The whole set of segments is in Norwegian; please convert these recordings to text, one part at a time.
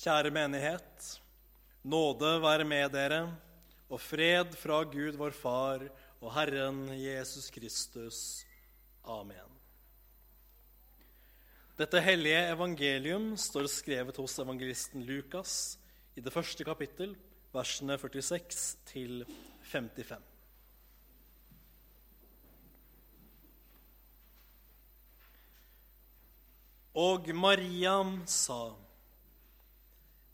Kjære menighet. Nåde være med dere, og fred fra Gud vår Far og Herren Jesus Kristus. Amen. Dette hellige evangelium står skrevet hos evangelisten Lukas i det første kapittel, versene 46 til 55. Og Mariam sa,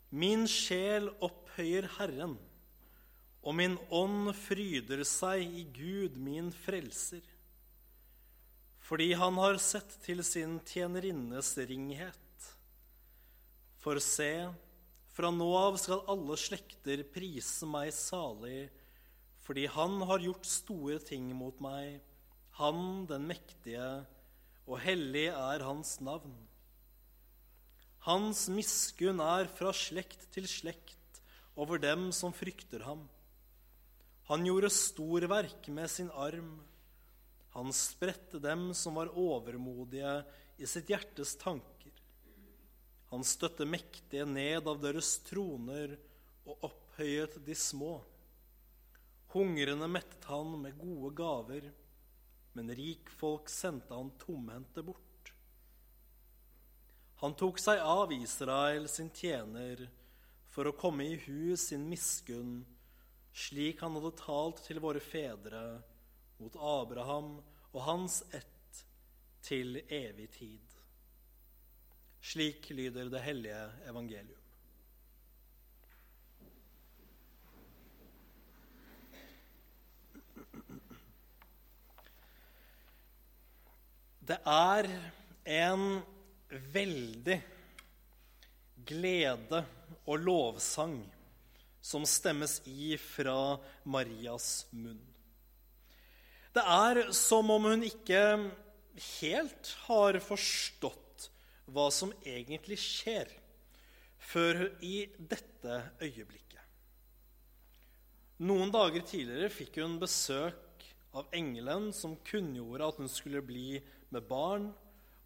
Min sjel opphøyer Herren, og min ånd fryder seg i Gud, min frelser, fordi han har sett til sin tjenerinnes ringhet. For se, fra nå av skal alle slekter prise meg salig, fordi han har gjort store ting mot meg, han den mektige, og hellig er hans navn. Hans miskunn er fra slekt til slekt over dem som frykter ham. Han gjorde storverk med sin arm. Han spredte dem som var overmodige i sitt hjertes tanker. Han støtte mektige ned av deres troner og opphøyet de små. Hungrende mettet han med gode gaver, men rikfolk sendte han tomhendte bort. Han tok seg av Israel, sin tjener, for å komme i hu sin miskunn, slik han hadde talt til våre fedre, mot Abraham og hans ett, til evig tid. Slik lyder det hellige evangelium. Det er en veldig glede og lovsang som stemmes i fra Marias munn. Det er som om hun ikke helt har forstått hva som egentlig skjer, før i dette øyeblikket. Noen dager tidligere fikk hun besøk av engelen som kunngjorde at hun skulle bli med barn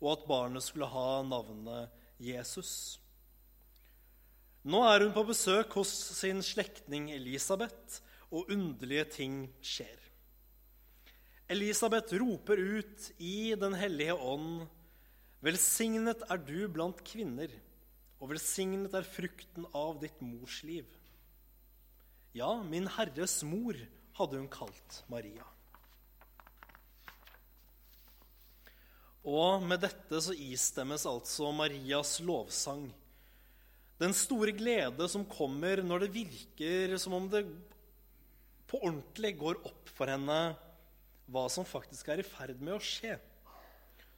og at barnet skulle ha navnet Jesus. Nå er hun på besøk hos sin slektning Elisabeth, og underlige ting skjer. Elisabeth roper ut i Den hellige ånd.: Velsignet er du blant kvinner, og velsignet er frukten av ditt mors liv. Ja, min Herres mor hadde hun kalt Maria. Og med dette så istemmes altså Marias lovsang. Den store glede som kommer når det virker som om det på ordentlig går opp for henne hva som faktisk er i ferd med å skje.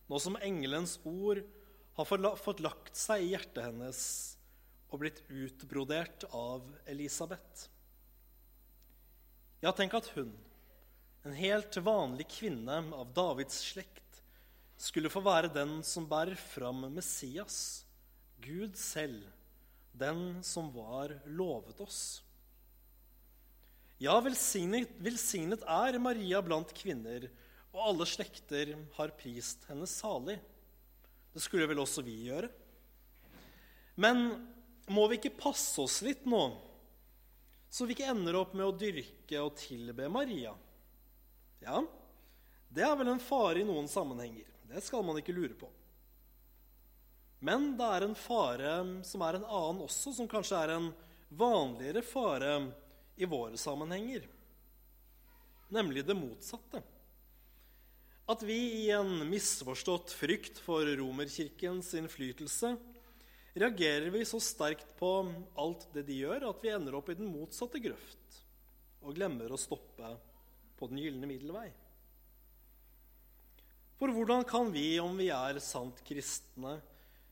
Nå som engelens ord har fått lagt seg i hjertet hennes og blitt utbrodert av Elisabeth. Ja, tenk at hun, en helt vanlig kvinne av Davids slekt, skulle få være den som bærer fram Messias, Gud selv, den som var lovet oss. Ja, velsignet, velsignet er Maria blant kvinner, og alle slekter har prist henne salig. Det skulle vel også vi gjøre. Men må vi ikke passe oss litt nå, så vi ikke ender opp med å dyrke og tilbe Maria? Ja, det er vel en fare i noen sammenhenger. Det skal man ikke lure på. Men det er en fare som er en annen også, som kanskje er en vanligere fare i våre sammenhenger. Nemlig det motsatte. At vi i en misforstått frykt for romerkirkens innflytelse reagerer vi så sterkt på alt det de gjør, at vi ender opp i den motsatte grøft og glemmer å stoppe på den gylne middelvei. For hvordan kan vi, om vi er sant kristne,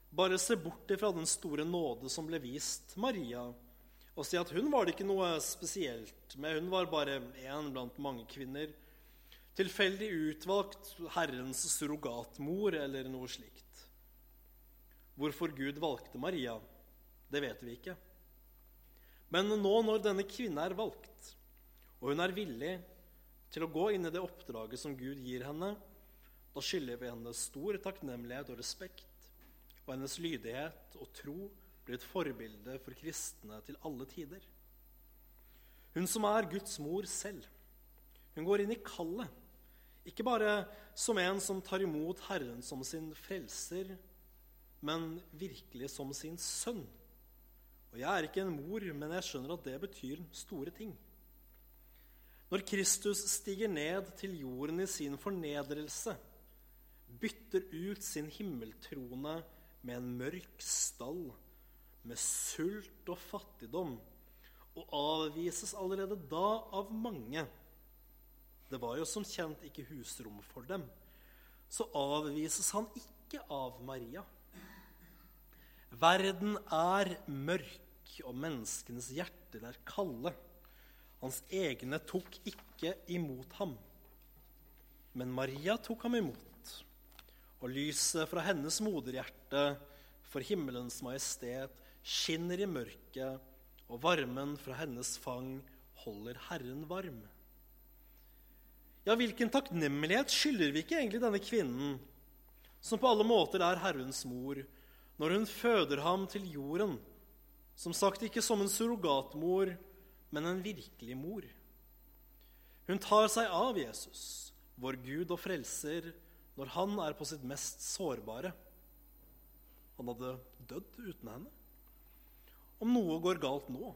bare se bort fra den store nåde som ble vist Maria, og si at hun var det ikke noe spesielt med, hun var bare én blant mange kvinner, tilfeldig utvalgt Herrens surrogatmor eller noe slikt. Hvorfor Gud valgte Maria, det vet vi ikke. Men nå når denne kvinne er valgt, og hun er villig til å gå inn i det oppdraget som Gud gir henne, da skylder vi henne stor takknemlighet og respekt, og hennes lydighet og tro blir et forbilde for kristne til alle tider. Hun som er Guds mor selv. Hun går inn i kallet, ikke bare som en som tar imot Herren som sin frelser, men virkelig som sin sønn. Og Jeg er ikke en mor, men jeg skjønner at det betyr store ting. Når Kristus stiger ned til jorden i sin fornedrelse, bytter ut sin himmeltrone med en mørk stall, med sult og fattigdom, og avvises allerede da av mange. Det var jo som kjent ikke husrom for dem. Så avvises han ikke av Maria. Verden er mørk, og menneskenes hjerter er kalde. Hans egne tok ikke imot ham. Men Maria tok ham imot og lyset fra hennes moderhjerte for himmelens majestet skinner i mørket, og varmen fra hennes fang holder Herren varm. Ja, hvilken takknemlighet skylder vi ikke egentlig denne kvinnen, som på alle måter er Herrens mor, når hun føder ham til jorden, som sagt ikke som en surrogatmor, men en virkelig mor. Hun tar seg av Jesus, vår Gud og frelser, når han er på sitt mest sårbare. Han hadde dødd uten henne. Om noe går galt nå,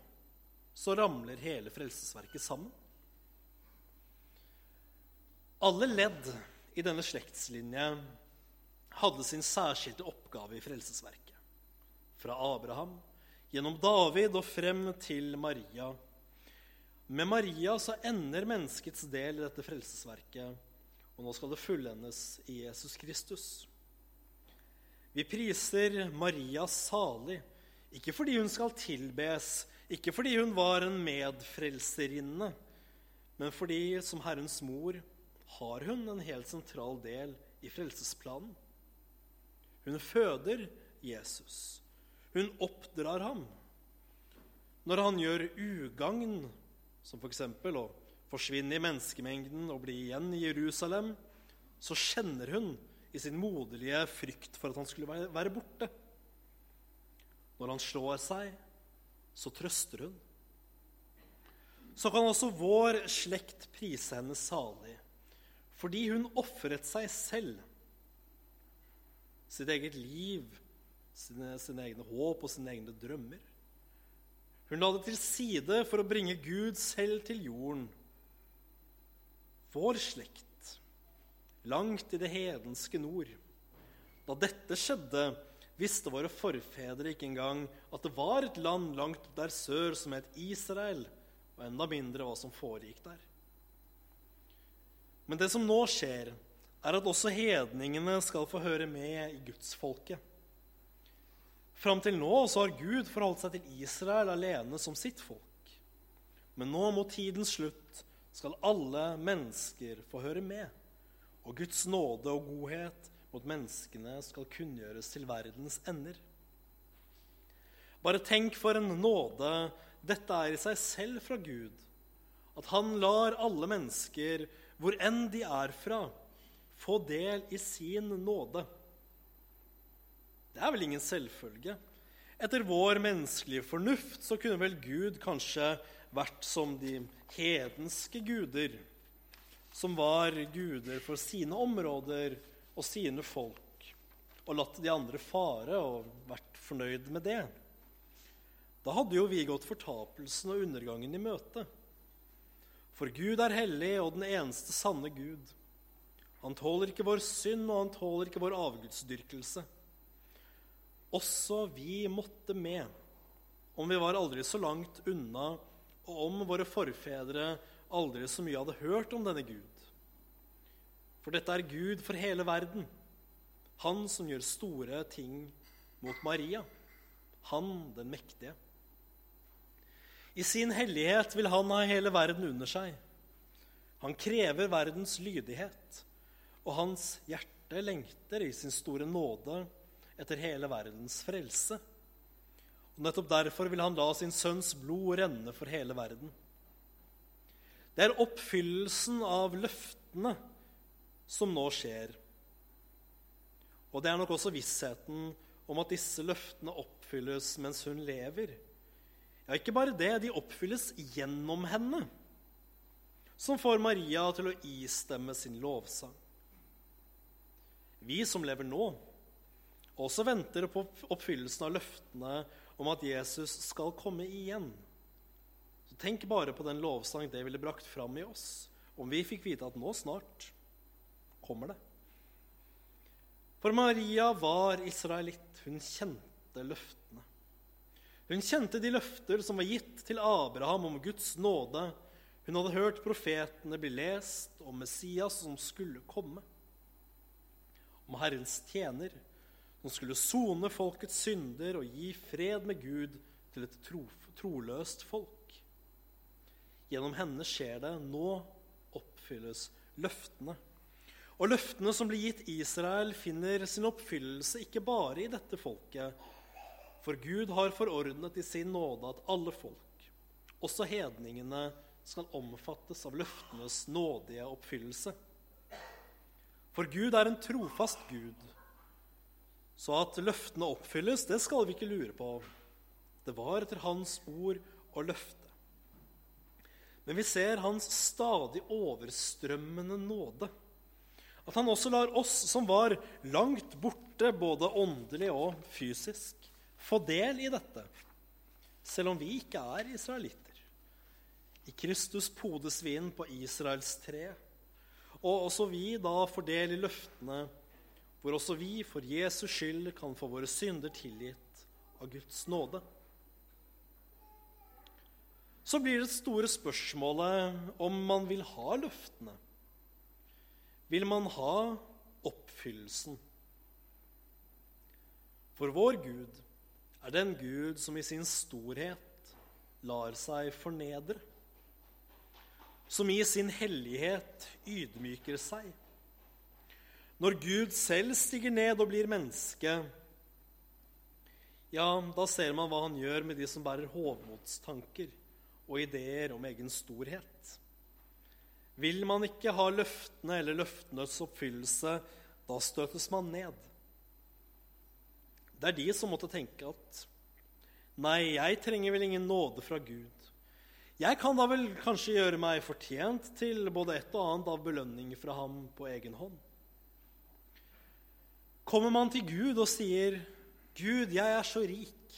så ramler hele frelsesverket sammen. Alle ledd i denne slektslinje hadde sin særskilte oppgave i frelsesverket. Fra Abraham, gjennom David og frem til Maria. Med Maria så ender menneskets del i dette frelsesverket og nå skal det fullendes i Jesus Kristus. Vi priser Maria salig, ikke fordi hun skal tilbes, ikke fordi hun var en medfrelserinne, men fordi som Herrens mor har hun en helt sentral del i frelsesplanen. Hun føder Jesus. Hun oppdrar ham. Når han gjør ugagn, som f.eks. å forsvinne i menneskemengden og bli igjen i Jerusalem, så kjenner hun i sin moderlige frykt for at han skulle være borte. Når han slår seg, så trøster hun. Så kan også vår slekt prise henne salig, fordi hun ofret seg selv. Sitt eget liv, sine, sine egne håp og sine egne drømmer. Hun la det til side for å bringe Gud selv til jorden vår slekt, langt i det hedenske nord. Da dette skjedde, visste våre forfedre ikke engang at det var et land langt der sør som het Israel, og enda mindre hva som foregikk der. Men det som nå skjer, er at også hedningene skal få høre med i gudsfolket. Fram til nå så har Gud forholdt seg til Israel alene som sitt folk. Men nå mot tidens slutt skal alle mennesker få høre med, og Guds nåde og godhet mot menneskene skal kunngjøres til verdens ender. Bare tenk for en nåde dette er i seg selv fra Gud, at Han lar alle mennesker, hvor enn de er fra, få del i sin nåde. Det er vel ingen selvfølge. Etter vår menneskelige fornuft så kunne vel Gud kanskje vært som de hedenske guder, som var guder for sine områder og sine folk, og latt de andre fare og vært fornøyd med det. Da hadde jo vi gått fortapelsen og undergangen i møte. For Gud er hellig og den eneste sanne Gud. Han tåler ikke vår synd, og han tåler ikke vår avgudsdyrkelse. Også vi måtte med, om vi var aldri så langt unna og om våre forfedre aldri så mye hadde hørt om denne Gud. For dette er Gud for hele verden, han som gjør store ting mot Maria, han den mektige. I sin hellighet vil han ha hele verden under seg. Han krever verdens lydighet, og hans hjerte lengter i sin store nåde etter hele verdens frelse. Og Nettopp derfor vil han la sin sønns blod renne for hele verden. Det er oppfyllelsen av løftene som nå skjer. Og det er nok også vissheten om at disse løftene oppfylles mens hun lever. Ja, ikke bare det, de oppfylles gjennom henne, som får Maria til å istemme sin lovsang. Vi som lever nå, også venter på oppfyllelsen av løftene om at Jesus skal komme igjen. Så Tenk bare på den lovsang det ville brakt fram i oss om vi fikk vite at nå snart kommer det. For Maria var israelitt. Hun kjente løftene. Hun kjente de løfter som var gitt til Abraham om Guds nåde. Hun hadde hørt profetene bli lest om Messias som skulle komme. Om Herrens tjener, som skulle sone folkets synder og gi fred med Gud til et tro, troløst folk. Gjennom henne skjer det. Nå oppfylles løftene. Og løftene som blir gitt Israel, finner sin oppfyllelse ikke bare i dette folket. For Gud har forordnet i sin nåde at alle folk, også hedningene, skal omfattes av løftenes nådige oppfyllelse. For Gud er en trofast Gud, så at løftene oppfylles, det skal vi ikke lure på. Det var etter hans ord og løfte. Men vi ser hans stadig overstrømmende nåde. At han også lar oss som var langt borte, både åndelig og fysisk, få del i dette, selv om vi ikke er israelitter. I Kristus podes vi inn på Israels tre, og også vi da får del i løftene, hvor også vi for Jesus skyld kan få våre synder tilgitt av Guds nåde. Så blir det store spørsmålet om man vil ha løftene vil man ha oppfyllelsen. For vår Gud er den Gud som i sin storhet lar seg fornedre, som i sin hellighet ydmyker seg. Når Gud selv stiger ned og blir menneske, ja, da ser man hva han gjør med de som bærer hovmodstanker og ideer om egen storhet. Vil man ikke ha løftene eller løftenes oppfyllelse, da støtes man ned. Det er de som måtte tenke at Nei, jeg trenger vel ingen nåde fra Gud. Jeg kan da vel kanskje gjøre meg fortjent til både et og annet av belønning fra ham på egen hånd. Kommer man til Gud og sier, 'Gud, jeg er så rik.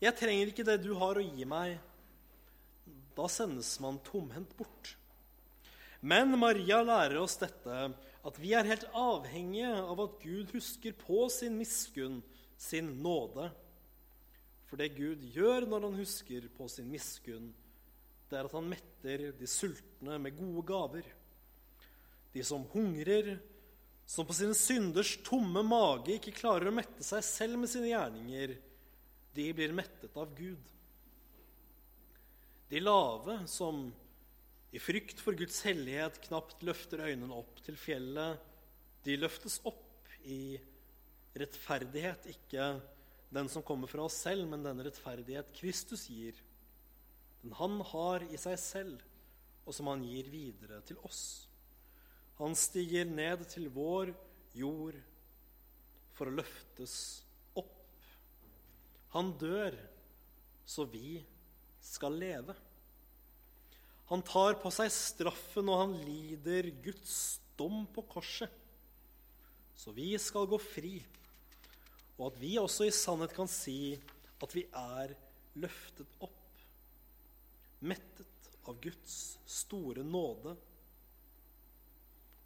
Jeg trenger ikke det du har å gi meg', da sendes man tomhendt bort. Men Maria lærer oss dette, at vi er helt avhengige av at Gud husker på sin miskunn, sin nåde. For det Gud gjør når han husker på sin miskunn, det er at han metter de sultne med gode gaver. De som hungrer, som på sine synders tomme mage ikke klarer å mette seg selv med sine gjerninger, de blir mettet av Gud. De lave, som i frykt for Guds hellighet knapt løfter øynene opp til fjellet. De løftes opp i rettferdighet, ikke den som kommer fra oss selv, men den rettferdighet Kristus gir. Den han har i seg selv, og som han gir videre til oss. Han stiger ned til vår jord for å løftes opp. Han dør så vi skal leve. Han tar på seg straffen, og han lider Guds dom på korset. Så vi skal gå fri, og at vi også i sannhet kan si at vi er løftet opp, mettet av Guds store nåde,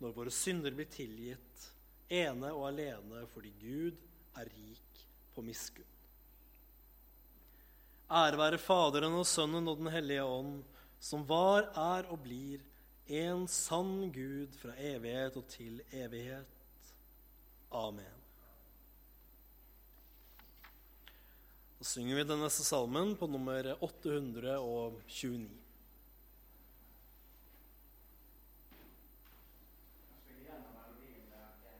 når våre synder blir tilgitt, ene og alene fordi Gud er rik på miskunn. Ære være Faderen og Sønnen og Den hellige ånd som var, er og blir en sann Gud fra evighet og til evighet. Amen. Da synger vi den neste salmen på nummer 829.